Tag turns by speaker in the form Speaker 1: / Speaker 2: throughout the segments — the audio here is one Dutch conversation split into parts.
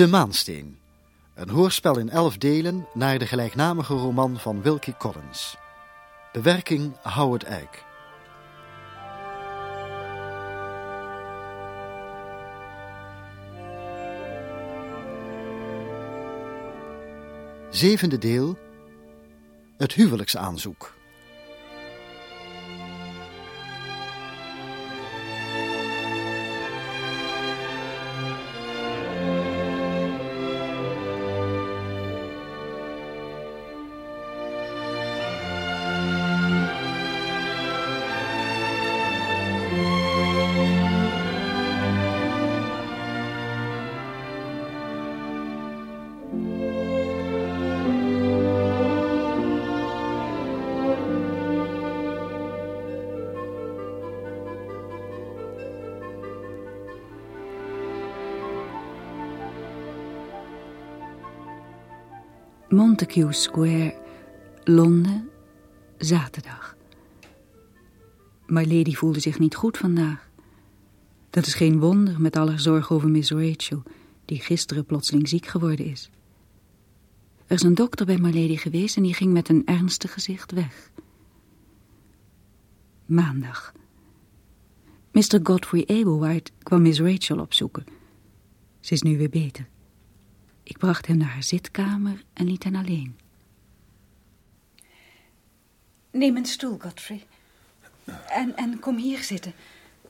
Speaker 1: De Maansteen. Een hoorspel in elf delen naar de gelijknamige roman van Wilkie Collins. Bewerking Howard Eyck. Zevende deel. Het huwelijksaanzoek.
Speaker 2: Montague Square, Londen, zaterdag. My Lady voelde zich niet goed vandaag. Dat is geen wonder met alle zorg over Miss Rachel, die gisteren plotseling ziek geworden is. Er is een dokter bij My Lady geweest en die ging met een ernstig gezicht weg. Maandag. Mr. Godfrey Ablewhite kwam Miss Rachel opzoeken. Ze is nu weer beter. Ik bracht hem naar haar zitkamer en liet hen alleen.
Speaker 3: Neem een stoel, Godfrey. En, en kom hier zitten.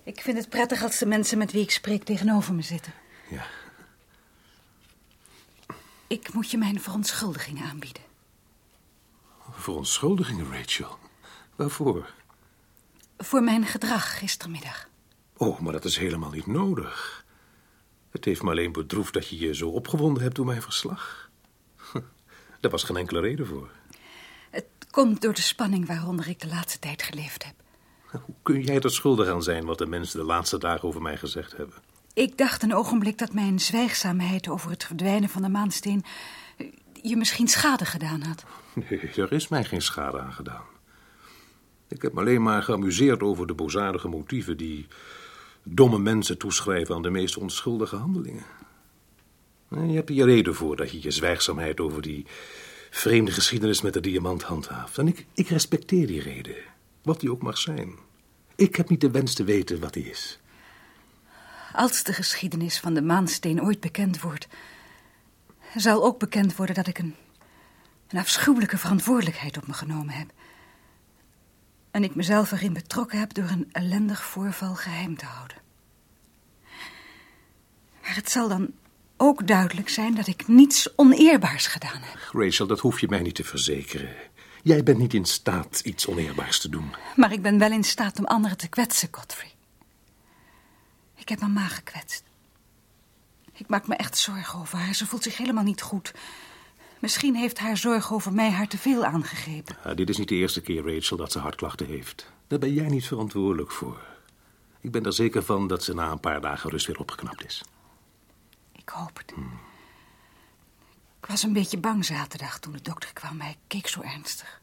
Speaker 3: Ik vind het prettig als de mensen met wie ik spreek tegenover me zitten.
Speaker 4: Ja.
Speaker 3: Ik moet je mijn verontschuldigingen aanbieden.
Speaker 4: Verontschuldigingen, Rachel? Waarvoor?
Speaker 3: Voor mijn gedrag gistermiddag.
Speaker 4: Oh, maar dat is helemaal niet nodig. Het heeft me alleen bedroefd dat je je zo opgewonden hebt door mijn verslag. Daar was geen enkele reden voor.
Speaker 3: Het komt door de spanning waaronder ik de laatste tijd geleefd heb.
Speaker 4: Hoe kun jij er schuldig aan zijn wat de mensen de laatste dagen over mij gezegd hebben?
Speaker 3: Ik dacht een ogenblik dat mijn zwijgzaamheid over het verdwijnen van de maansteen je misschien schade gedaan had.
Speaker 4: Nee, er is mij geen schade aangedaan. Ik heb me alleen maar geamuseerd over de bozadige motieven die domme mensen toeschrijven aan de meest onschuldige handelingen. Je hebt er je reden voor dat je je zwijgzaamheid over die vreemde geschiedenis met de diamant handhaaft. En ik, ik respecteer die reden, wat die ook mag zijn. Ik heb niet de wens te weten wat die is.
Speaker 3: Als de geschiedenis van de maansteen ooit bekend wordt, zal ook bekend worden dat ik een, een afschuwelijke verantwoordelijkheid op me genomen heb. En ik mezelf erin betrokken heb door een ellendig voorval geheim te houden. Maar het zal dan ook duidelijk zijn dat ik niets oneerbaars gedaan heb.
Speaker 4: Rachel, dat hoef je mij niet te verzekeren. Jij bent niet in staat iets oneerbaars te doen.
Speaker 3: Maar ik ben wel in staat om anderen te kwetsen, Godfrey. Ik heb mama gekwetst. Ik maak me echt zorgen over haar. Ze voelt zich helemaal niet goed. Misschien heeft haar zorg over mij haar te veel aangegrepen.
Speaker 4: Ja, dit is niet de eerste keer, Rachel, dat ze hartklachten heeft. Daar ben jij niet verantwoordelijk voor. Ik ben er zeker van dat ze na een paar dagen rust weer opgeknapt is.
Speaker 3: Ik hoop het. Ik was een beetje bang zaterdag toen de dokter kwam. Hij keek zo ernstig.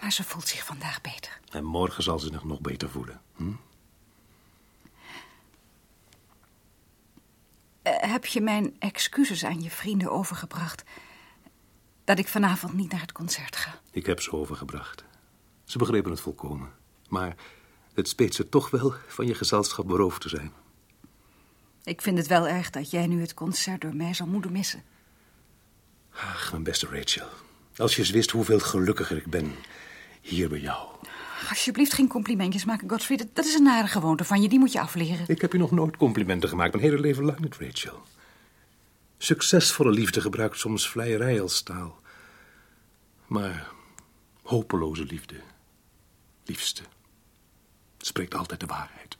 Speaker 3: Maar ze voelt zich vandaag beter.
Speaker 4: En morgen zal ze zich nog beter voelen. Hm?
Speaker 3: Heb je mijn excuses aan je vrienden overgebracht... dat ik vanavond niet naar het concert ga?
Speaker 4: Ik heb ze overgebracht. Ze begrepen het volkomen. Maar het speet ze toch wel van je gezelschap beroofd te zijn.
Speaker 3: Ik vind het wel erg dat jij nu het concert door mij zal moeten missen.
Speaker 4: Ach, mijn beste Rachel. Als je eens wist hoeveel gelukkiger ik ben hier bij jou.
Speaker 3: Alsjeblieft geen complimentjes maken, Godfrey. Dat, dat is een nare gewoonte van je, die moet je afleren.
Speaker 4: Ik heb je nog nooit complimenten gemaakt, mijn hele leven lang niet, Rachel. Succesvolle liefde gebruikt soms vleierij als taal. Maar hopeloze liefde, liefste, spreekt altijd de waarheid.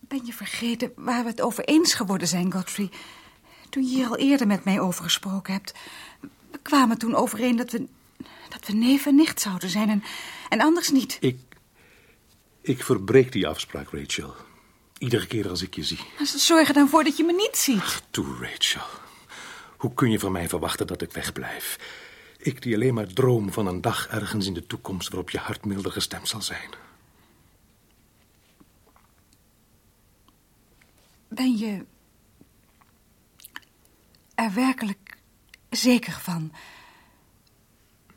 Speaker 3: Ben je vergeten waar we het over eens geworden zijn, Godfrey? Toen je hier al eerder met mij over gesproken hebt. We kwamen toen overeen dat we, dat we neef en nicht zouden zijn en, en anders niet.
Speaker 4: Ik, ik verbreek die afspraak, Rachel. Iedere keer als ik je zie.
Speaker 3: Zorg er dan voor dat je me niet ziet.
Speaker 4: Toe, Rachel. Hoe kun je van mij verwachten dat ik wegblijf? Ik die alleen maar droom van een dag ergens in de toekomst waarop je hart milder gestemd zal zijn.
Speaker 3: Ben je er werkelijk zeker van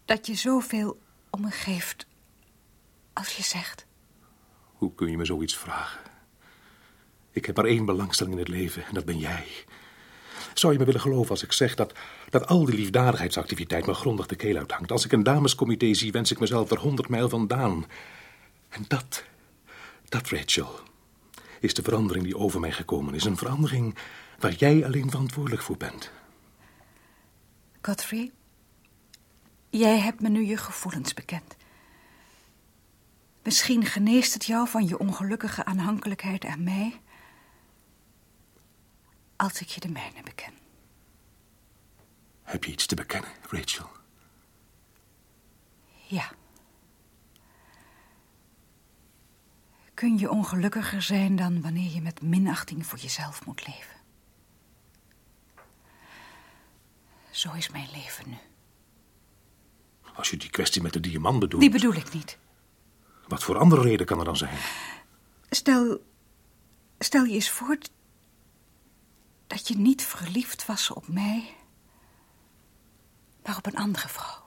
Speaker 3: dat je zoveel om me geeft als je zegt?
Speaker 4: Hoe kun je me zoiets vragen? Ik heb maar één belangstelling in het leven en dat ben jij. Zou je me willen geloven als ik zeg dat, dat al die liefdadigheidsactiviteit me grondig de keel uithangt? Als ik een damescomité zie, wens ik mezelf er honderd mijl vandaan. En dat, dat, Rachel, is de verandering die over mij gekomen is. Een verandering waar jij alleen verantwoordelijk voor bent.
Speaker 3: Godfrey, jij hebt me nu je gevoelens bekend. Misschien geneest het jou van je ongelukkige aanhankelijkheid aan mij als ik je de mijne beken.
Speaker 4: Heb je iets te bekennen, Rachel?
Speaker 3: Ja. Kun je ongelukkiger zijn dan wanneer je met minachting voor jezelf moet leven? Zo is mijn leven nu.
Speaker 4: Als je die kwestie met de diamant bedoelt...
Speaker 3: Die bedoel ik niet.
Speaker 4: Wat voor andere reden kan er dan zijn?
Speaker 3: Stel, stel je eens voor dat je niet verliefd was op mij, maar op een andere vrouw.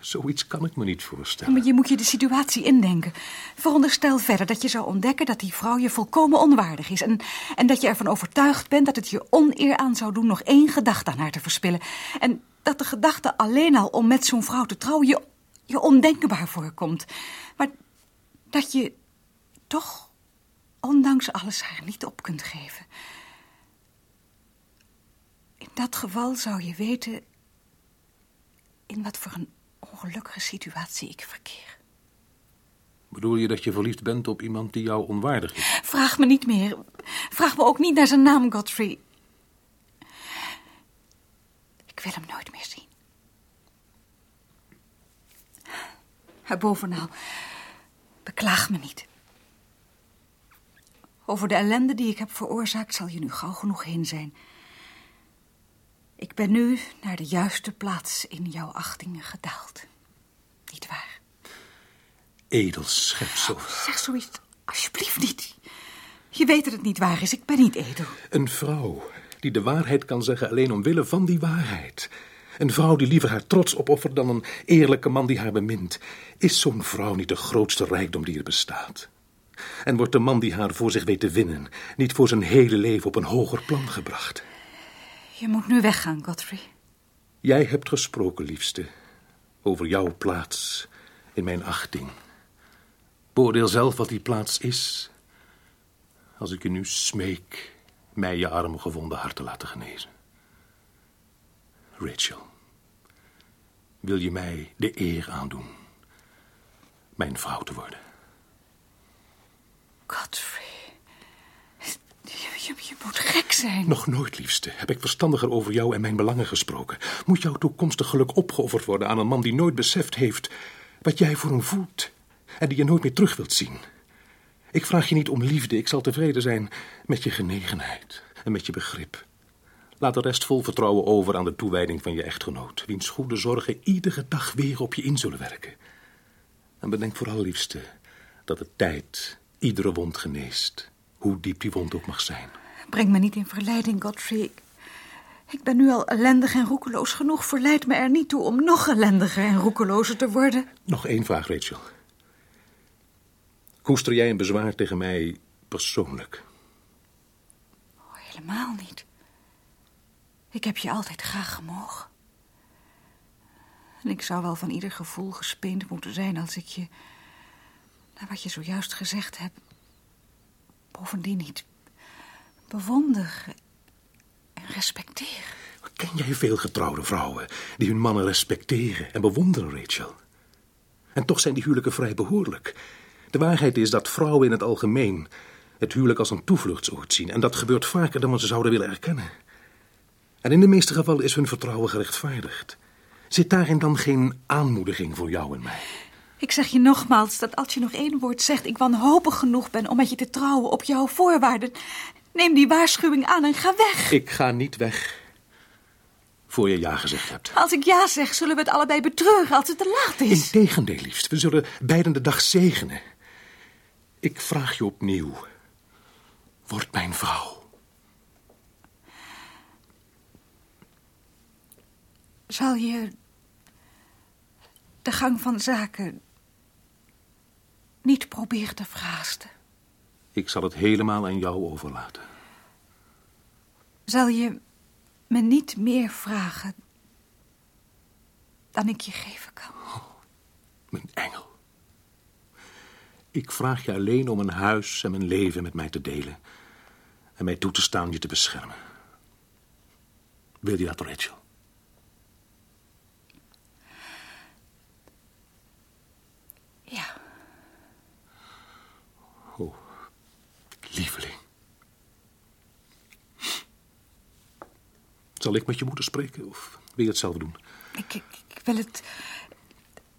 Speaker 4: Zoiets kan ik me niet voorstellen.
Speaker 3: Maar je moet je de situatie indenken. Veronderstel verder dat je zou ontdekken dat die vrouw je volkomen onwaardig is. En, en dat je ervan overtuigd bent dat het je oneer aan zou doen nog één gedachte aan haar te verspillen. En dat de gedachte alleen al om met zo'n vrouw te trouwen je, je ondenkbaar voorkomt. Maar dat je toch, ondanks alles, haar niet op kunt geven. In dat geval zou je weten in wat voor een ongelukkige situatie ik verkeer.
Speaker 4: Bedoel je dat je verliefd bent op iemand die jou onwaardig is?
Speaker 3: Vraag me niet meer. Vraag me ook niet naar zijn naam, Godfrey. Ik wil hem nooit meer zien. Bovenal, beklaag me niet. Over de ellende die ik heb veroorzaakt zal je nu gauw genoeg heen zijn. Ik ben nu naar de juiste plaats in jouw achtingen gedaald. Niet waar?
Speaker 4: Edel schepsel.
Speaker 3: Zeg zoiets alsjeblieft niet. Je weet dat het niet waar is. Ik ben niet edel.
Speaker 4: Een vrouw die de waarheid kan zeggen alleen omwille van die waarheid. Een vrouw die liever haar trots opoffert dan een eerlijke man die haar bemint. Is zo'n vrouw niet de grootste rijkdom die er bestaat? En wordt de man die haar voor zich weet te winnen niet voor zijn hele leven op een hoger plan gebracht?
Speaker 3: Je moet nu weggaan, Godfrey.
Speaker 4: Jij hebt gesproken, liefste, over jouw plaats in mijn achting. Beoordeel zelf wat die plaats is. Als ik je nu smeek mij je arme gevonden hart te laten genezen. Rachel, wil je mij de eer aandoen mijn vrouw te worden?
Speaker 3: Godfrey, je, je, moet gek zijn.
Speaker 4: Nog nooit, liefste, heb ik verstandiger over jou en mijn belangen gesproken. Moet jouw toekomstig geluk opgeofferd worden aan een man die nooit beseft heeft wat jij voor hem voelt en die je nooit meer terug wilt zien? Ik vraag je niet om liefde, ik zal tevreden zijn met je genegenheid en met je begrip. Laat de rest vol vertrouwen over aan de toewijding van je echtgenoot, wiens goede zorgen iedere dag weer op je in zullen werken. En bedenk vooral, liefste, dat de tijd iedere wond geneest, hoe diep die wond ook mag zijn.
Speaker 3: Breng me niet in verleiding, Godfrey. Ik ben nu al ellendig en roekeloos genoeg. Verleid me er niet toe om nog ellendiger en roekelozer te worden.
Speaker 4: Nog één vraag, Rachel. Koester jij een bezwaar tegen mij persoonlijk?
Speaker 3: Oh, helemaal niet. Ik heb je altijd graag gemogen. En ik zou wel van ieder gevoel gespeend moeten zijn als ik je, naar wat je zojuist gezegd hebt, bovendien niet bewonder en respecteer.
Speaker 4: Ken jij veel getrouwde vrouwen die hun mannen respecteren en bewonderen, Rachel? En toch zijn die huwelijken vrij behoorlijk. De waarheid is dat vrouwen in het algemeen het huwelijk als een toevluchtsoord zien. En dat gebeurt vaker dan we ze zouden willen erkennen. En in de meeste gevallen is hun vertrouwen gerechtvaardigd. Zit daarin dan geen aanmoediging voor jou en mij?
Speaker 3: Ik zeg je nogmaals dat als je nog één woord zegt... ik wanhopig genoeg ben om met je te trouwen op jouw voorwaarden... neem die waarschuwing aan en ga weg.
Speaker 4: Ik ga niet weg. Voor je ja gezegd hebt.
Speaker 3: Als ik ja zeg, zullen we het allebei betreuren als het te laat is.
Speaker 4: Integendeel, liefst. We zullen beiden de dag zegenen. Ik vraag je opnieuw. Word mijn vrouw.
Speaker 3: Zal je de gang van zaken niet proberen te verhaasten?
Speaker 4: Ik zal het helemaal aan jou overlaten.
Speaker 3: Zal je me niet meer vragen dan ik je geven kan?
Speaker 4: Mijn engel. Ik vraag je alleen om een huis en mijn leven met mij te delen. En mij toe te staan je te beschermen. Wil je dat, Rachel?
Speaker 3: Ja.
Speaker 4: Lieveling. Zal ik met je moeder spreken of wil je het zelf doen?
Speaker 3: Ik, ik, ik wil het...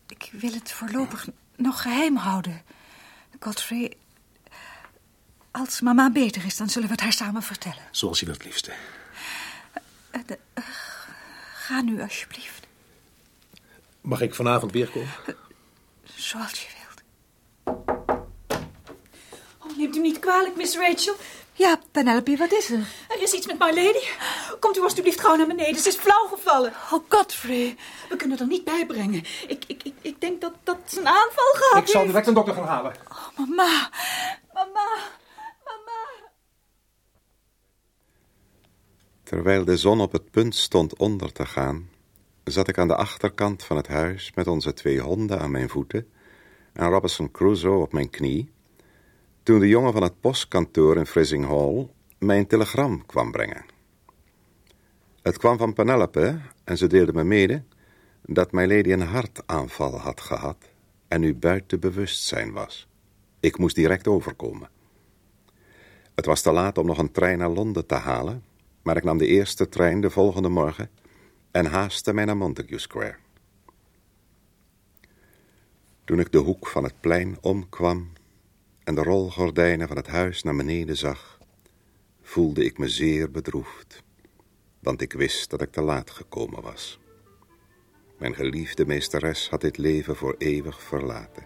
Speaker 3: Ik wil het voorlopig nog geheim houden. Godfrey... Als mama beter is, dan zullen we het haar samen vertellen.
Speaker 4: Zoals je wilt, liefste.
Speaker 3: Uh, de, uh, ga nu, alsjeblieft.
Speaker 4: Mag ik vanavond weer komen?
Speaker 3: Zoals je wilt.
Speaker 2: Neemt u niet kwalijk, Miss Rachel.
Speaker 3: Ja, Penelope, wat is er?
Speaker 2: Er is iets met My Lady. Komt u alstublieft gauw naar beneden. Ze is flauw gevallen.
Speaker 3: Oh, Godfrey.
Speaker 2: We kunnen er niet bij brengen. Ik, ik, ik, ik denk dat, dat ze een aanval gehad heeft.
Speaker 5: Ik zal direct een dokter gaan halen.
Speaker 3: Oh, mama. Mama. Mama.
Speaker 6: Terwijl de zon op het punt stond onder te gaan, zat ik aan de achterkant van het huis met onze twee honden aan mijn voeten en Robinson Crusoe op mijn knie, toen de jongen van het postkantoor in Frissing Hall mij een telegram kwam brengen. Het kwam van Penelope en ze deelde me mede dat mijn lady een hartaanval had gehad en nu buiten bewustzijn was. Ik moest direct overkomen. Het was te laat om nog een trein naar Londen te halen, maar ik nam de eerste trein de volgende morgen en haastte mij naar Montague Square. Toen ik de hoek van het plein omkwam en de rolgordijnen van het huis naar beneden zag, voelde ik me zeer bedroefd, want ik wist dat ik te laat gekomen was. Mijn geliefde meesteres had dit leven voor eeuwig verlaten.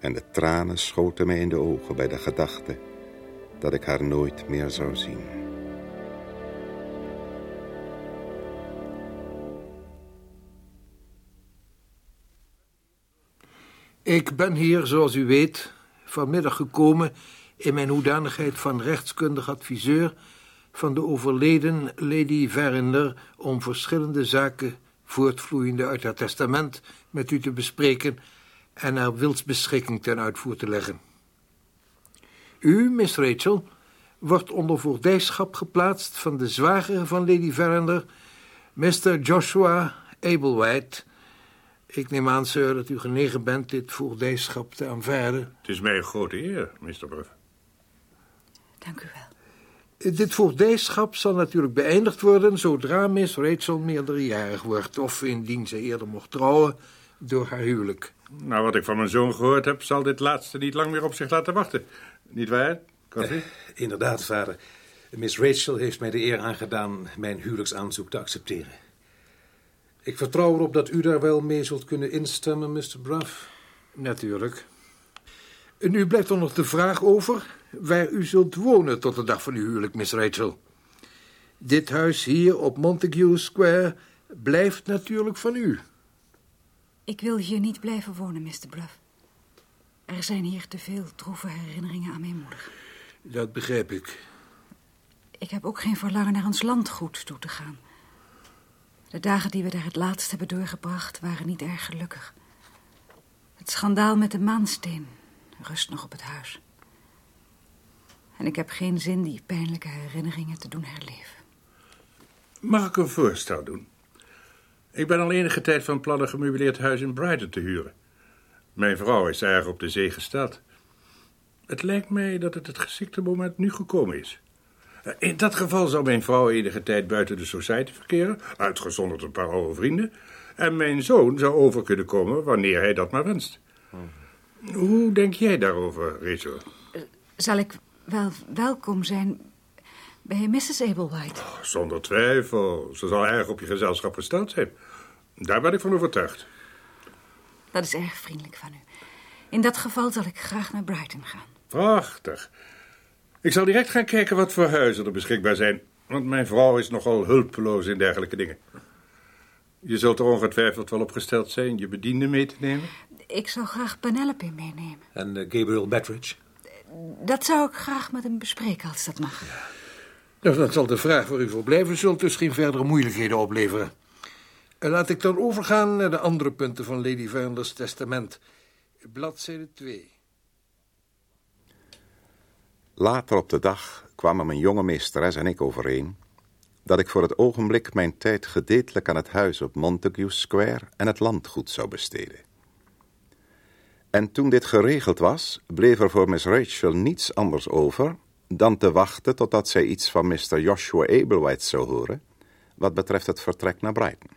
Speaker 6: En de tranen schoten mij in de ogen bij de gedachte dat ik haar nooit meer zou zien.
Speaker 7: Ik ben hier, zoals u weet, vanmiddag gekomen in mijn hoedanigheid van rechtskundig adviseur van de overleden Lady Verinder om verschillende zaken voortvloeiende uit haar testament met u te bespreken en haar wilsbeschikking ten uitvoer te leggen. U, Miss Rachel, wordt onder voogdijschap geplaatst van de zwager van Lady Verinder, Mr. Joshua Ablewhite. Ik neem aan, sir, dat u genegen bent dit voogdijschap te aanvaarden.
Speaker 4: Het is mij een grote eer, Mr. Bruff.
Speaker 3: Dank u wel.
Speaker 7: Dit voogdijschap zal natuurlijk beëindigd worden zodra Miss Rachel meerderjarig wordt, of indien ze eerder mocht trouwen door haar huwelijk.
Speaker 8: Nou, wat ik van mijn zoon gehoord heb, zal dit laatste niet lang meer op zich laten wachten. Niet waar, Coffee?
Speaker 4: Uh, inderdaad, vader. Miss Rachel heeft mij de eer aangedaan mijn huwelijksaanzoek te accepteren. Ik vertrouw erop dat u daar wel mee zult kunnen instemmen, Mr. Bruff.
Speaker 7: Natuurlijk. Nu blijft er nog de vraag over waar u zult wonen tot de dag van uw huwelijk, Miss Rachel. Dit huis hier op Montague Square blijft natuurlijk van u.
Speaker 3: Ik wil hier niet blijven wonen, Mr. Bluff. Er zijn hier te veel droeve herinneringen aan mijn moeder.
Speaker 7: Dat begrijp ik.
Speaker 3: Ik heb ook geen verlangen naar ons landgoed toe te gaan. De dagen die we daar het laatst hebben doorgebracht waren niet erg gelukkig. Het schandaal met de maansteen rust nog op het huis. En ik heb geen zin die pijnlijke herinneringen te doen herleven.
Speaker 8: Mag ik een voorstel doen? Ik ben al enige tijd van plan een gemeubileerd huis in Brighton te huren. Mijn vrouw is erg op de zee gesteld. Het lijkt mij dat het het geschikte moment nu gekomen is. In dat geval zou mijn vrouw enige tijd buiten de society verkeren, uitgezonderd een paar oude vrienden, en mijn zoon zou over kunnen komen wanneer hij dat maar wenst. Hoe denk jij daarover, Rachel?
Speaker 3: Zal ik wel welkom zijn bij Mrs. Ablewhite?
Speaker 8: Oh, zonder twijfel. Ze zal erg op je gezelschap gesteld zijn. Daar ben ik van overtuigd.
Speaker 3: Dat is erg vriendelijk van u. In dat geval zal ik graag naar Brighton gaan.
Speaker 8: Prachtig. Ik zal direct gaan kijken wat voor huizen er beschikbaar zijn. Want mijn vrouw is nogal hulpeloos in dergelijke dingen. Je zult er ongetwijfeld wel op gesteld zijn je bediende mee te nemen.
Speaker 3: Ik zou graag Penelope meenemen.
Speaker 4: En eh, Gabriel Bettridge?
Speaker 3: Dat zou ik graag met hem bespreken als dat mag.
Speaker 7: Nou, dan zal de vraag waar u voor blijven zult dus geen verdere moeilijkheden opleveren. En laat ik dan overgaan naar de andere punten van Lady Veranders testament. Bladzijde 2.
Speaker 6: Later op de dag kwamen mijn jonge meesteres en ik overeen dat ik voor het ogenblik mijn tijd gedeeltelijk aan het huis op Montague Square en het landgoed zou besteden. En toen dit geregeld was, bleef er voor Miss Rachel niets anders over dan te wachten totdat zij iets van Mr. Joshua Ablewhite zou horen, wat betreft het vertrek naar Brighton.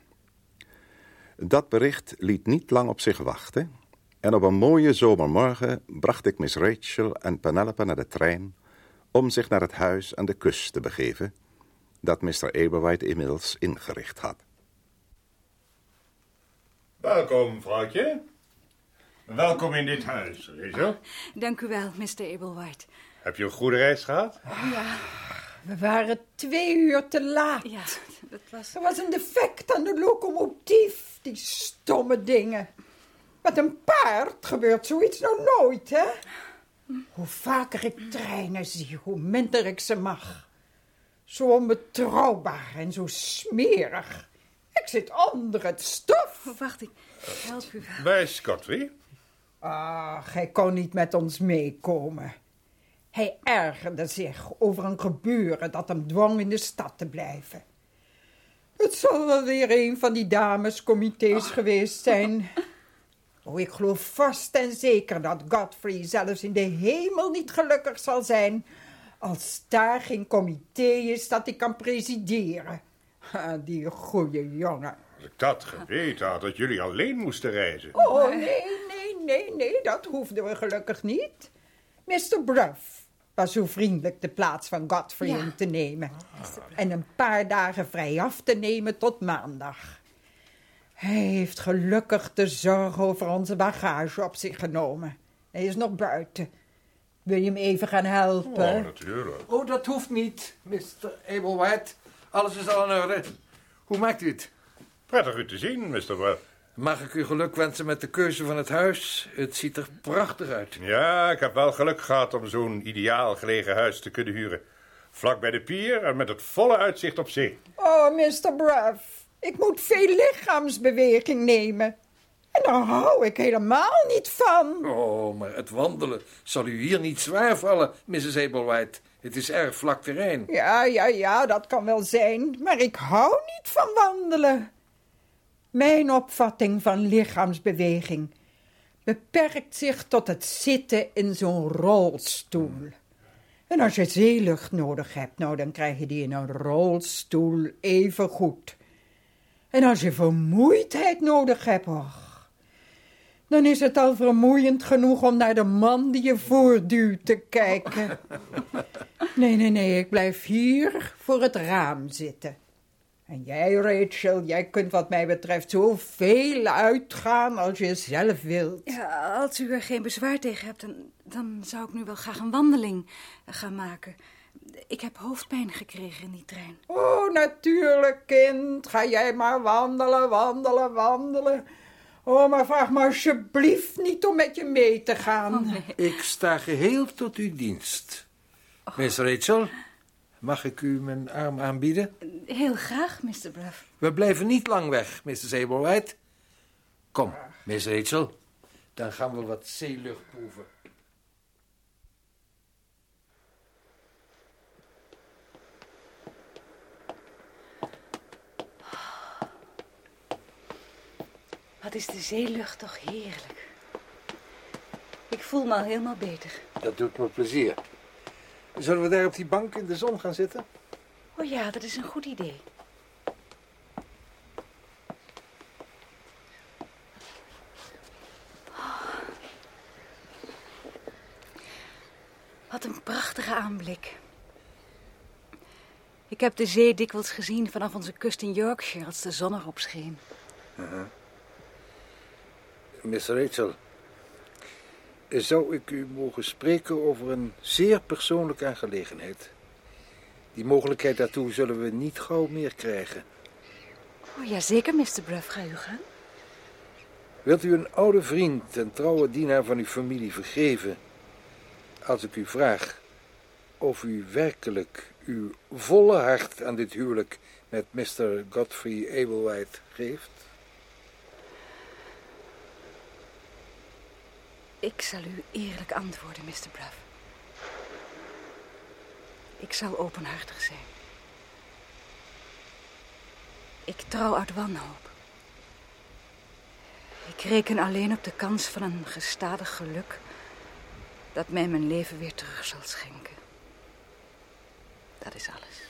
Speaker 6: Dat bericht liet niet lang op zich wachten, en op een mooie zomermorgen bracht ik Miss Rachel en Penelope naar de trein om zich naar het huis aan de kust te begeven, dat Mr. Ablewhite inmiddels ingericht had.
Speaker 8: Welkom, vrouwtje. Welkom in dit huis, Rachel.
Speaker 3: Dank u wel, Mr. Ablewhite.
Speaker 8: Heb je een goede reis gehad?
Speaker 5: We waren twee uur te laat.
Speaker 3: Ja, dat was...
Speaker 5: Er was een defect aan de locomotief. Die stomme dingen. Met een paard gebeurt zoiets nou nooit, hè? Hoe vaker ik treinen zie, hoe minder ik ze mag. Zo onbetrouwbaar en zo smerig. Ik zit onder het stof.
Speaker 3: Oh, wacht, ik help u wel.
Speaker 8: Bij Scotty.
Speaker 5: Ah, hij kon niet met ons meekomen. Hij ergerde zich over een gebeuren dat hem dwong in de stad te blijven. Het zal wel weer een van die damescomité's geweest zijn. Oh, ik geloof vast en zeker dat Godfrey zelfs in de hemel niet gelukkig zal zijn... als daar geen comité is dat ik kan presideren. Ah, die goede jongen.
Speaker 8: Als ik dat geweten had, dat jullie alleen moesten reizen.
Speaker 5: Oh, nee, nee, nee, nee, dat hoefden we gelukkig niet. Mr. Bruff was zo vriendelijk de plaats van Godfrey
Speaker 3: Ja.
Speaker 5: in te nemen. En een paar dagen vrij af te nemen tot maandag. Hij heeft gelukkig de zorg over onze bagage op zich genomen. Hij is nog buiten. Wil je hem even gaan helpen?
Speaker 8: Oh, natuurlijk.
Speaker 7: Oh, dat hoeft niet, Mr. Ablewhite. Alles is al in orde. Hoe maakt u het?
Speaker 8: Prettig u te zien, Mr. Bruff.
Speaker 7: Mag ik u geluk wensen met de keuze van het huis? Het ziet er prachtig uit.
Speaker 8: Ja, ik heb wel geluk gehad om zo'n ideaal gelegen huis te kunnen huren. Vlak bij de pier en met het volle uitzicht op zee.
Speaker 5: Oh, Mr. Bruff, ik moet veel lichaamsbeweging nemen. En daar hou ik helemaal niet van.
Speaker 7: Oh, maar het wandelen zal u hier niet zwaar vallen, Mrs. Ablewhite. Het is erg vlak terrein.
Speaker 5: Ja, ja, ja, dat kan wel zijn, maar ik hou niet van wandelen. Mijn opvatting van lichaamsbeweging beperkt zich tot het zitten in zo'n rolstoel. En als je zeelucht nodig hebt, nou, dan krijg je die in een rolstoel even goed. En als je vermoeidheid nodig hebt, och, dan is het al vermoeiend genoeg om naar de man die je voortduwt te kijken. Nee, nee, nee, ik blijf hier voor het raam zitten. En jij, Rachel, jij kunt wat mij betreft zoveel uitgaan als je zelf wilt.
Speaker 3: Ja, als u er geen bezwaar tegen hebt, dan, dan zou ik nu wel graag een wandeling eh, gaan maken. Ik heb hoofdpijn gekregen in die trein.
Speaker 5: Oh, natuurlijk, kind. Ga jij maar wandelen, wandelen, wandelen. Oh, maar vraag me alsjeblieft niet om met je mee te gaan.
Speaker 7: Ik sta geheel tot uw dienst. Miss Rachel, mag ik u mijn arm aanbieden?
Speaker 3: Heel graag, Mr. Bruff.
Speaker 7: We blijven niet lang weg, Mrs. Ablewhite. Kom, Miss Rachel, dan gaan we wat zeelucht proeven.
Speaker 3: Wat is de zeelucht toch heerlijk. Ik voel me al helemaal beter.
Speaker 7: Dat doet me plezier. Zullen we daar op die bank in de zon gaan zitten?
Speaker 3: Oh ja, dat is een goed idee. Wat een prachtige aanblik. Ik heb de zee dikwijls gezien vanaf onze kust in Yorkshire als de zon erop scheen.
Speaker 7: Miss Rachel, zou ik u mogen spreken over een zeer persoonlijke aangelegenheid? Die mogelijkheid daartoe zullen we niet gauw meer krijgen.
Speaker 3: Oh, jazeker, Mr. Bruff. Ga u gaan.
Speaker 7: Wilt u een oude vriend en trouwe dienaar van uw familie vergeven als ik u vraag of u werkelijk uw volle hart aan dit huwelijk met Mr. Godfrey Ablewhite geeft?
Speaker 3: Ik zal u eerlijk antwoorden, Mr. Bruff. Ik zal openhartig zijn. Ik trouw uit wanhoop. Ik reken alleen op de kans van een gestadig geluk dat mij mijn leven weer terug zal schenken. Dat is alles.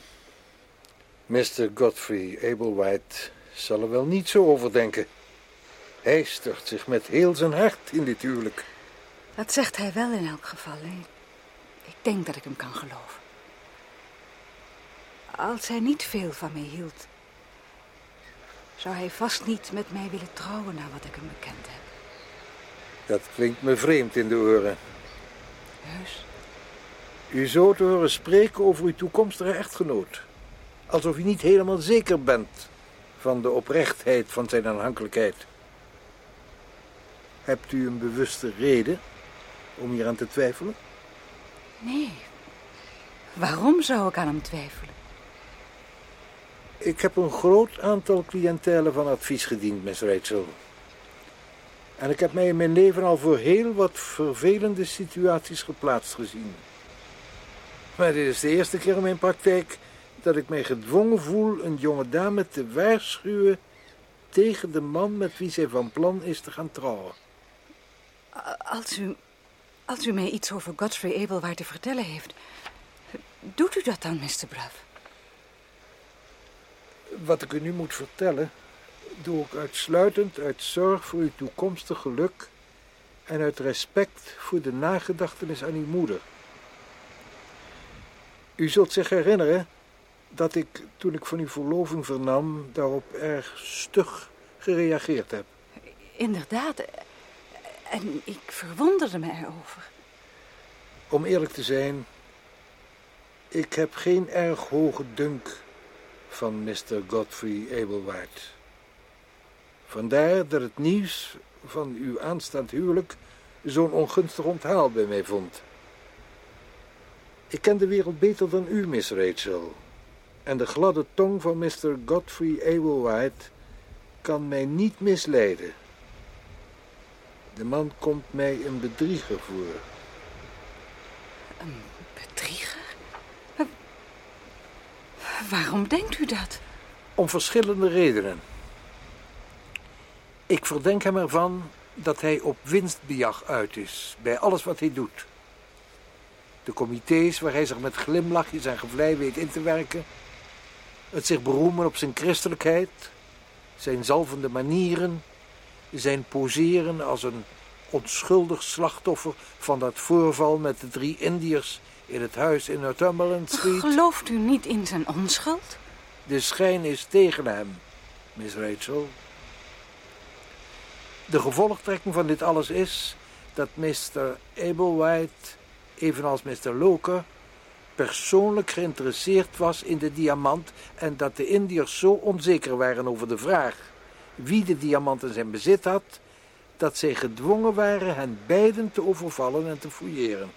Speaker 7: Mr. Godfrey Ablewhite zal er wel niet zo over denken. Hij stort zich met heel zijn hart in dit huwelijk.
Speaker 3: Dat zegt hij wel in elk geval. hè? Ik denk dat ik hem kan geloven. Als hij niet veel van mij hield, zou hij vast niet met mij willen trouwen na wat ik hem bekend heb.
Speaker 7: Dat klinkt me vreemd in de oren.
Speaker 3: Heus,
Speaker 7: U zo te horen spreken over uw toekomstige echtgenoot. Alsof u niet helemaal zeker bent van de oprechtheid van zijn aanhankelijkheid. Hebt u een bewuste reden om hier aan te twijfelen?
Speaker 3: nee. Waarom zou ik aan hem twijfelen?
Speaker 7: Ik heb een groot aantal cliëntelen van advies gediend, Miss Rachel. En ik heb mij in mijn leven al voor heel wat vervelende situaties geplaatst gezien. Maar dit is de eerste keer in mijn praktijk dat ik mij gedwongen voel een jonge dame te waarschuwen tegen de man met wie zij van plan is te gaan trouwen.
Speaker 3: Als u, als u mij iets over Godfrey Abelwaard te vertellen heeft, doet u dat dan, Mr. Bruff?
Speaker 7: Wat ik u nu moet vertellen, doe ik uitsluitend uit zorg voor uw toekomstig geluk en uit respect voor de nagedachtenis aan uw moeder. U zult zich herinneren dat ik, toen ik van uw verloving vernam, daarop erg stug gereageerd heb.
Speaker 3: Inderdaad. En ik verwonderde me erover.
Speaker 7: Om eerlijk te zijn, ik heb geen erg hoge dunk van Mr. Godfrey Ablewhite. Vandaar dat het nieuws van uw aanstaand huwelijk zo'n ongunstig onthaal bij mij vond. Ik ken de wereld beter dan u, Miss Rachel. En de gladde tong van Mr. Godfrey Ablewhite kan mij niet misleiden. De man komt mij een bedrieger voor.
Speaker 3: Een bedrieger? Wa- Waarom denkt u dat?
Speaker 7: Om verschillende redenen. Ik verdenk hem ervan dat hij op winstbejag uit is bij alles wat hij doet. De comité's waar hij zich met glimlachjes en gevlei weet in te werken, het zich beroemen op zijn christelijkheid, zijn zalvende manieren, zijn poseren als een onschuldig slachtoffer van dat voorval met de drie Indiërs in het huis in Northumberland Street.
Speaker 3: Gelooft u niet in zijn onschuld?
Speaker 7: De schijn is tegen hem, Miss Rachel. De gevolgtrekking van dit alles is dat Mr. Ablewhite, evenals Mr. Loker, persoonlijk geïnteresseerd was in de diamant en dat de Indiërs zo onzeker waren over de vraag wie de diamant in zijn bezit had, dat zij gedwongen waren hen beiden te overvallen en te fouilleren.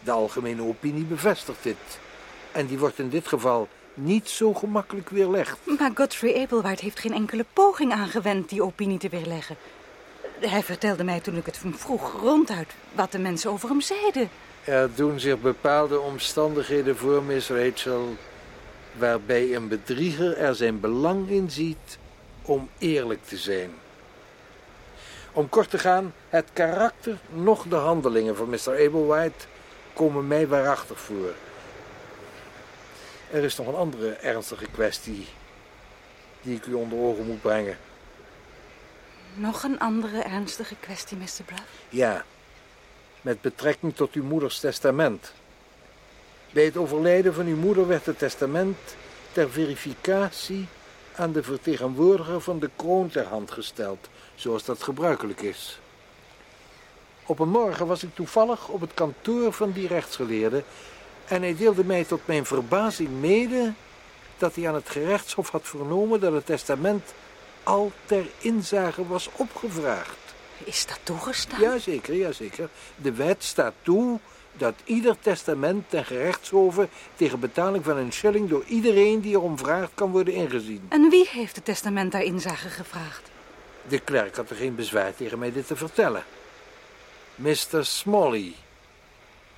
Speaker 7: De algemene opinie bevestigt dit. En die wordt in dit geval niet zo gemakkelijk weerlegd.
Speaker 3: Maar Godfrey Abelwaard heeft geen enkele poging aangewend die opinie te weerleggen. Hij vertelde mij toen ik het hem vroeg ronduit wat de mensen over hem zeiden.
Speaker 7: Er doen zich bepaalde omstandigheden voor, Miss Rachel, waarbij een bedrieger er zijn belang in ziet om eerlijk te zijn. Om kort te gaan, het karakter noch de handelingen van Mr. Ablewhite komen mij waarachtig voor. Er is nog een andere ernstige kwestie die ik u onder ogen moet brengen.
Speaker 3: Nog een andere ernstige kwestie, Mr. Bruff.
Speaker 7: Ja, met betrekking tot uw moeders testament. Bij het overlijden van uw moeder werd het testament ter verificatie aan de vertegenwoordiger van de kroon ter hand gesteld, zoals dat gebruikelijk is. Op een morgen was ik toevallig op het kantoor van die rechtsgeleerde en hij deelde mij tot mijn verbazing mede dat hij aan het gerechtshof had vernomen dat het testament al ter inzage was opgevraagd.
Speaker 3: Is dat toegestaan?
Speaker 7: Jazeker, jazeker. De wet staat toe dat ieder testament ten gerechtshoven tegen betaling van een shilling door iedereen die erom vraagt kan worden ingezien.
Speaker 3: En wie heeft het testament daar inzage gevraagd?
Speaker 7: De klerk had er geen bezwaar tegen mij dit te vertellen. Mr. Smalley,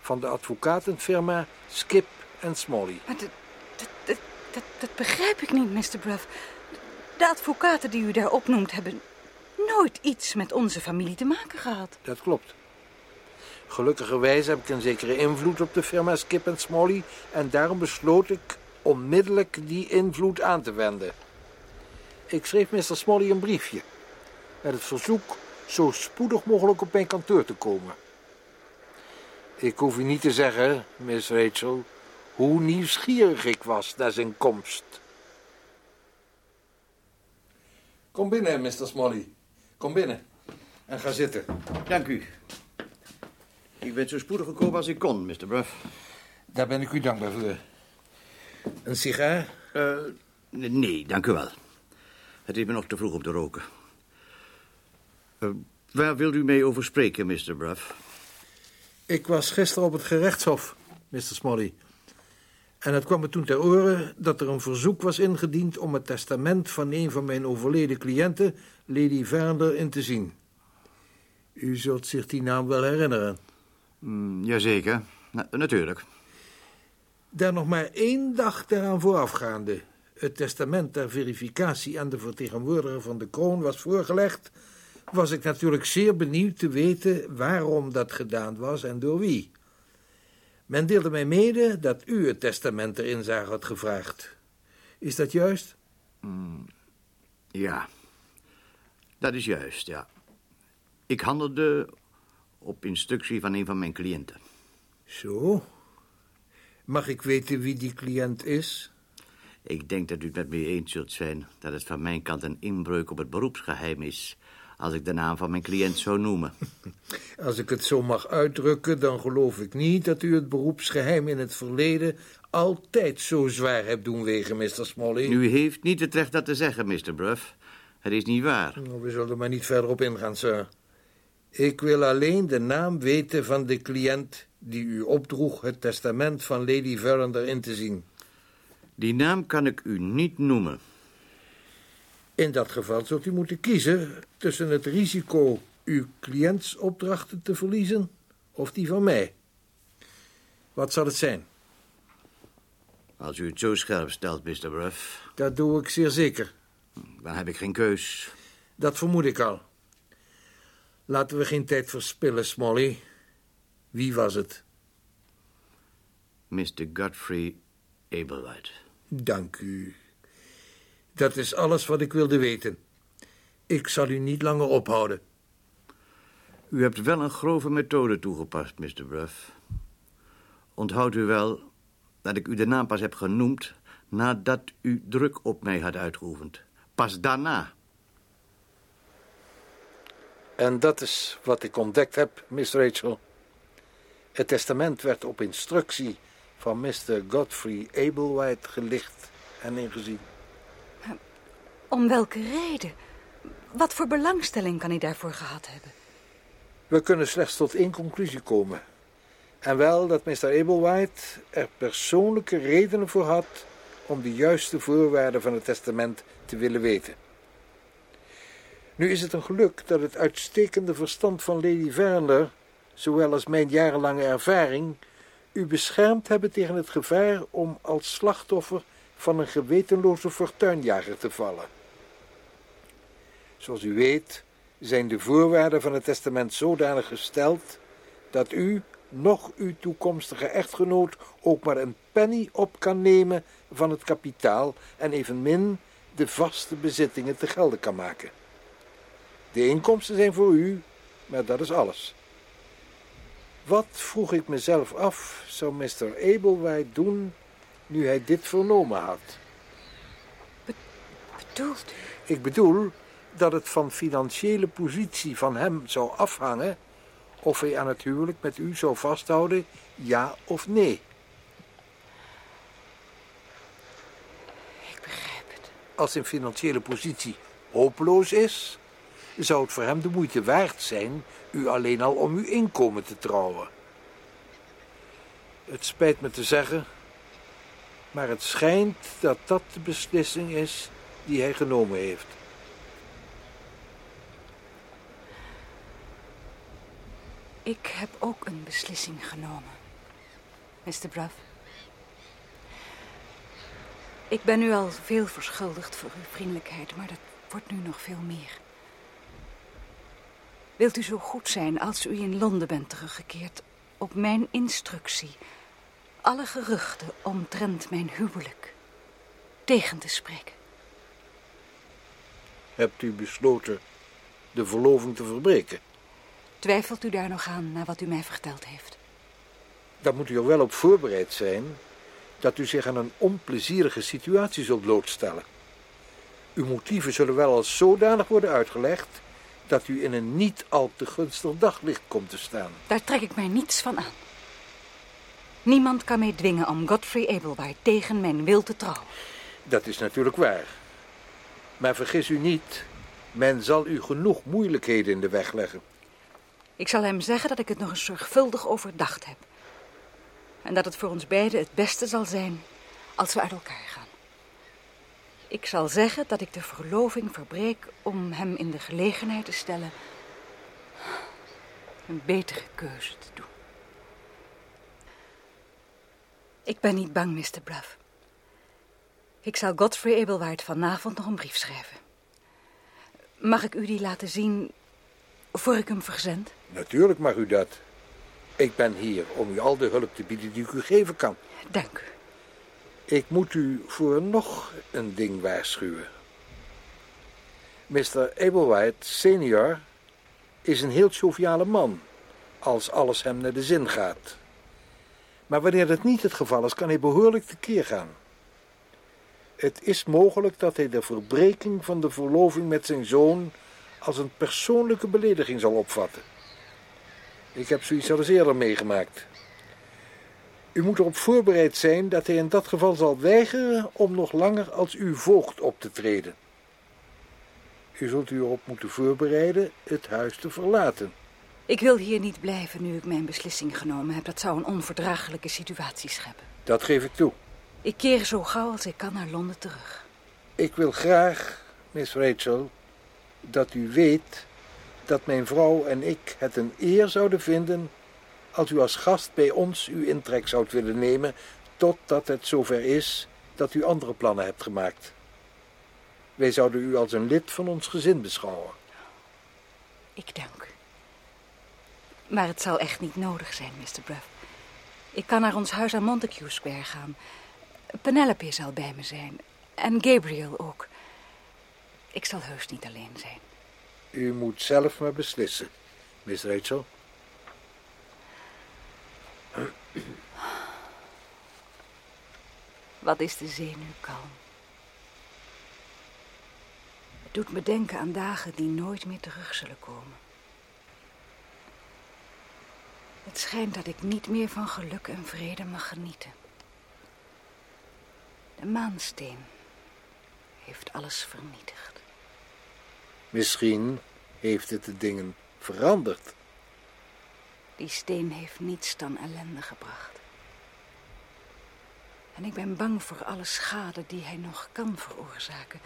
Speaker 7: van de advocatenfirma Skip en Smalley.
Speaker 3: Maar dat, dat, dat, dat, dat begrijp ik niet, Mr. Bruff. De advocaten die u daar opnoemt hebben nooit iets met onze familie te maken gehad.
Speaker 7: Dat klopt. Gelukkigerwijs heb ik een zekere invloed op de firma Skip en Smalley en daarom besloot ik onmiddellijk die invloed aan te wenden. Ik schreef Mr. Smalley een briefje met het verzoek zo spoedig mogelijk op mijn kantoor te komen. Ik hoef u niet te zeggen, Miss Rachel, hoe nieuwsgierig ik was naar zijn komst. Kom binnen, Mr. Smalley. Kom binnen. En ga zitten.
Speaker 9: Dank u. Ik ben zo spoedig gekomen als ik kon, Mr. Bruff.
Speaker 7: Daar ben ik u dankbaar voor. Een sigaar?
Speaker 9: Uh, nee, dank u wel. Het is me nog te vroeg om te roken. Uh, waar wilt u mee over spreken, Mr. Bruff?
Speaker 7: Ik was gisteren op het gerechtshof, Mr. Smalley. En het kwam me toen ter oren dat er een verzoek was ingediend om het testament van een van mijn overleden cliënten, Lady Vernder, in te zien. U zult zich die naam wel herinneren.
Speaker 9: Mm, jazeker, Na natuurlijk.
Speaker 7: Daar nog maar één dag eraan voorafgaande het testament ter verificatie aan de vertegenwoordiger van de kroon was voorgelegd, was ik natuurlijk zeer benieuwd te weten waarom dat gedaan was en door wie. Men deelde mij mede dat u het testament ter inzage had gevraagd. Is dat juist?
Speaker 9: Mm, ja, dat is juist, ja. Ik handelde op instructie van een van mijn cliënten.
Speaker 7: Zo? Mag ik weten wie die cliënt is?
Speaker 9: Ik denk dat u het met me eens zult zijn dat het van mijn kant een inbreuk op het beroepsgeheim is als ik de naam van mijn cliënt zou noemen.
Speaker 7: Als ik het zo mag uitdrukken, dan geloof ik niet dat u het beroepsgeheim in het verleden altijd zo zwaar hebt doen wegen, Mr. Smalley.
Speaker 9: U heeft niet het recht dat te zeggen, Mr. Bruff. Het is niet waar.
Speaker 7: Nou, we zullen er maar niet verder op ingaan, sir. Ik wil alleen de naam weten van de cliënt die u opdroeg het testament van Lady Verinder in te zien.
Speaker 9: Die naam kan ik u niet noemen.
Speaker 7: In dat geval zult u moeten kiezen tussen het risico uw cliëntsopdrachten te verliezen of die van mij. Wat zal het zijn?
Speaker 9: Als u het zo scherp stelt, Mr. Bruff.
Speaker 7: Dat doe ik zeer zeker.
Speaker 9: Dan heb ik geen keus.
Speaker 7: Dat vermoed ik al. Laten we geen tijd verspillen, Smolly. Wie was het?
Speaker 9: Mr. Godfrey Ablewhite.
Speaker 7: Dank u. Dat is alles wat ik wilde weten. Ik zal u niet langer ophouden.
Speaker 9: U hebt wel een grove methode toegepast, Mr. Bruff. Onthoudt u wel dat ik u de naam pas heb genoemd nadat u druk op mij had uitgeoefend. Pas daarna.
Speaker 7: En dat is wat ik ontdekt heb, Miss Rachel. Het testament werd op instructie van Mr. Godfrey Ablewhite gelicht en ingezien.
Speaker 3: Om welke reden? Wat voor belangstelling kan hij daarvoor gehad hebben?
Speaker 7: We kunnen slechts tot één conclusie komen. En wel dat Mr. Ablewhite er persoonlijke redenen voor had om de juiste voorwaarden van het testament te willen weten. Nu is het een geluk dat het uitstekende verstand van Lady Verner, zowel als mijn jarenlange ervaring, u beschermd hebben tegen het gevaar om als slachtoffer van een gewetenloze fortuinjager te vallen. Zoals u weet zijn de voorwaarden van het testament zodanig gesteld dat u, nog uw toekomstige echtgenoot, ook maar een penny op kan nemen van het kapitaal en evenmin de vaste bezittingen te gelden kan maken. De inkomsten zijn voor u, maar dat is alles. Wat, vroeg ik mezelf af, zou Mr. Ablewhite doen nu hij dit vernomen had?
Speaker 3: bedoelt u?
Speaker 7: Ik bedoel dat het van financiële positie van hem zou afhangen of hij aan het huwelijk met u zou vasthouden, ja of nee. als zijn financiële positie hopeloos is, zou het voor hem de moeite waard zijn u alleen al om uw inkomen te trouwen. Het spijt me te zeggen, maar het schijnt dat dat de beslissing is die hij genomen heeft.
Speaker 3: Ik heb ook een beslissing genomen, Mr. Bruff. Ik ben u al veel verschuldigd voor uw vriendelijkheid, maar dat wordt nu nog veel meer. Wilt u zo goed zijn als u in Londen bent teruggekeerd, op mijn instructie, alle geruchten omtrent mijn huwelijk tegen te spreken?
Speaker 7: Hebt u besloten de verloving te verbreken?
Speaker 3: Twijfelt u daar nog aan na wat u mij verteld heeft?
Speaker 7: Dan moet u er wel op voorbereid zijn dat u zich aan een onplezierige situatie zult blootstellen. Uw motieven zullen wel als zodanig worden uitgelegd dat u in een niet al te gunstig daglicht komt te staan.
Speaker 3: Daar trek ik mij niets van aan. Niemand kan mij dwingen om Godfrey Ablewhite tegen mijn wil te trouwen.
Speaker 7: Dat is natuurlijk waar. Maar vergis u niet, men zal u genoeg moeilijkheden in de weg leggen.
Speaker 3: Ik zal hem zeggen dat ik het nog eens zorgvuldig overdacht heb. En dat het voor ons beiden het beste zal zijn als we uit elkaar gaan. Ik zal zeggen dat ik de verloving verbreek om hem in de gelegenheid te stellen een betere keuze te doen. Ik ben niet bang, Mr. Bluff. Ik zal Godfrey Ablewhite vanavond nog een brief schrijven. Mag ik u die laten zien voor ik hem verzend?
Speaker 7: Natuurlijk mag u dat. Ik ben hier om u al de hulp te bieden die ik u geven kan.
Speaker 3: Dank u.
Speaker 7: Ik moet u voor nog een ding waarschuwen. Mr. Ablewhite senior is een heel joviale man, als alles hem naar de zin gaat. Maar wanneer dat niet het geval is, kan hij behoorlijk tekeer gaan. Het is mogelijk dat hij de verbreking van de verloving met zijn zoon als een persoonlijke belediging zal opvatten. Ik heb zoiets al eens eerder meegemaakt. U moet erop voorbereid zijn dat hij in dat geval zal weigeren om nog langer als uw voogd op te treden. U zult u erop moeten voorbereiden het huis te verlaten.
Speaker 3: Ik wil hier niet blijven nu ik mijn beslissing genomen heb. Dat zou een onverdraaglijke situatie scheppen.
Speaker 7: Dat geef ik toe.
Speaker 3: Ik keer zo gauw als ik kan naar Londen terug.
Speaker 7: Ik wil graag, Miss Rachel, dat u weet dat mijn vrouw en ik het een eer zouden vinden als u als gast bij ons uw intrek zou willen nemen, totdat het zover is dat u andere plannen hebt gemaakt. Wij zouden u als een lid van ons gezin beschouwen.
Speaker 3: Ik dank. Maar het zal echt niet nodig zijn, Mr. Bruff. Ik kan naar ons huis aan Montague Square gaan. Penelope zal bij me zijn. En Gabriel ook. Ik zal heus niet alleen zijn.
Speaker 7: U moet zelf maar beslissen, Miss Rachel.
Speaker 3: Wat is de zee nu kalm? Het doet me denken aan dagen die nooit meer terug zullen komen. Het schijnt dat ik niet meer van geluk en vrede mag genieten. De maansteen heeft alles vernietigd.
Speaker 7: Misschien heeft het de dingen veranderd.
Speaker 3: Die steen heeft niets dan ellende gebracht. En ik ben bang voor alle schade die hij nog kan veroorzaken.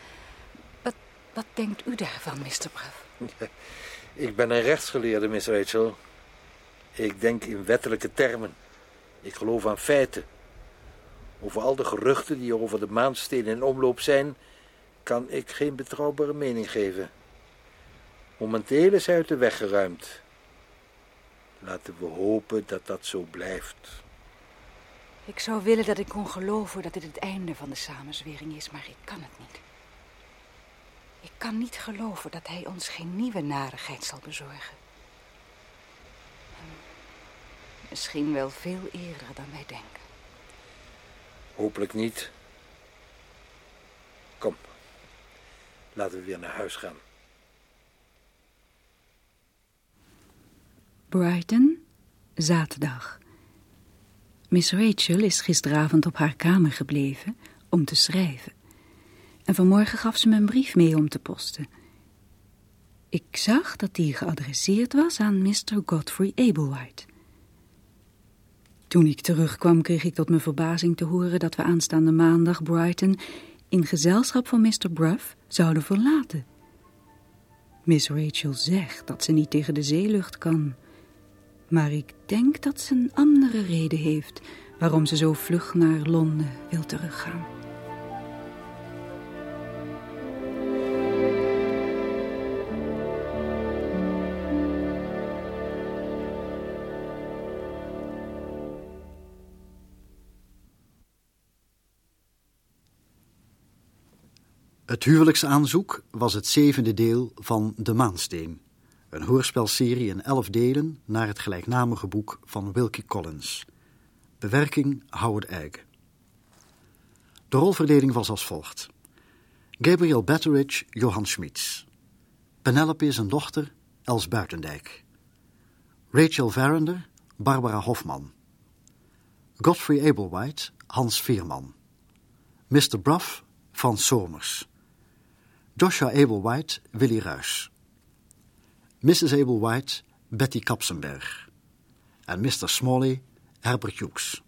Speaker 3: Wat, wat denkt u daarvan, Mr. Braff?
Speaker 7: Ik ben een rechtsgeleerde, Miss Rachel. Ik denk in wettelijke termen. Ik geloof aan feiten. Over al de geruchten die over de maansteen in omloop zijn, kan ik geen betrouwbare mening geven. Momenteel is hij uit de weg geruimd. Laten we hopen dat dat zo blijft.
Speaker 3: Ik zou willen dat ik kon geloven dat dit het einde van de samenzwering is, maar ik kan het niet. Ik kan niet geloven dat hij ons geen nieuwe narigheid zal bezorgen. Misschien wel veel eerder dan wij denken.
Speaker 7: Hopelijk niet. Kom, laten we weer naar huis gaan.
Speaker 2: Brighton, zaterdag. Miss Rachel is gisteravond op haar kamer gebleven om te schrijven.
Speaker 3: En vanmorgen gaf ze me een brief mee om te posten. Ik zag dat die geadresseerd was aan Mr. Godfrey Ablewhite. Toen ik terugkwam kreeg ik tot mijn verbazing te horen dat we aanstaande maandag Brighton in gezelschap van Mr. Bruff zouden verlaten. Miss Rachel zegt dat ze niet tegen de zeelucht kan. Maar ik denk dat ze een andere reden heeft waarom ze zo vlug naar Londen wil teruggaan.
Speaker 1: Het huwelijksaanzoek was het zevende deel van De Maansteen. Een hoorspelserie in elf delen naar het gelijknamige boek van Wilkie Collins. Bewerking Howard Egg. De rolverdeling was als volgt. Gabriel Betteridge, Johan Schmitz. Penelope zijn dochter, Els Buitendijk. Rachel Verinder, Barbara Hofman. Godfrey Ablewhite, Hans Veerman. Mr. Bruff, Frans Somers. Joshua Ablewhite, Willy Ruys. Mrs. Ablewhite, Betty Kapsenberg. En Mr. Smalley, Herbert Hughes.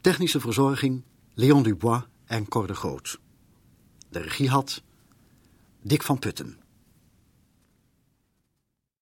Speaker 1: Technische verzorging, Leon Dubois en Cor de Groot. De regie had Dick van Putten.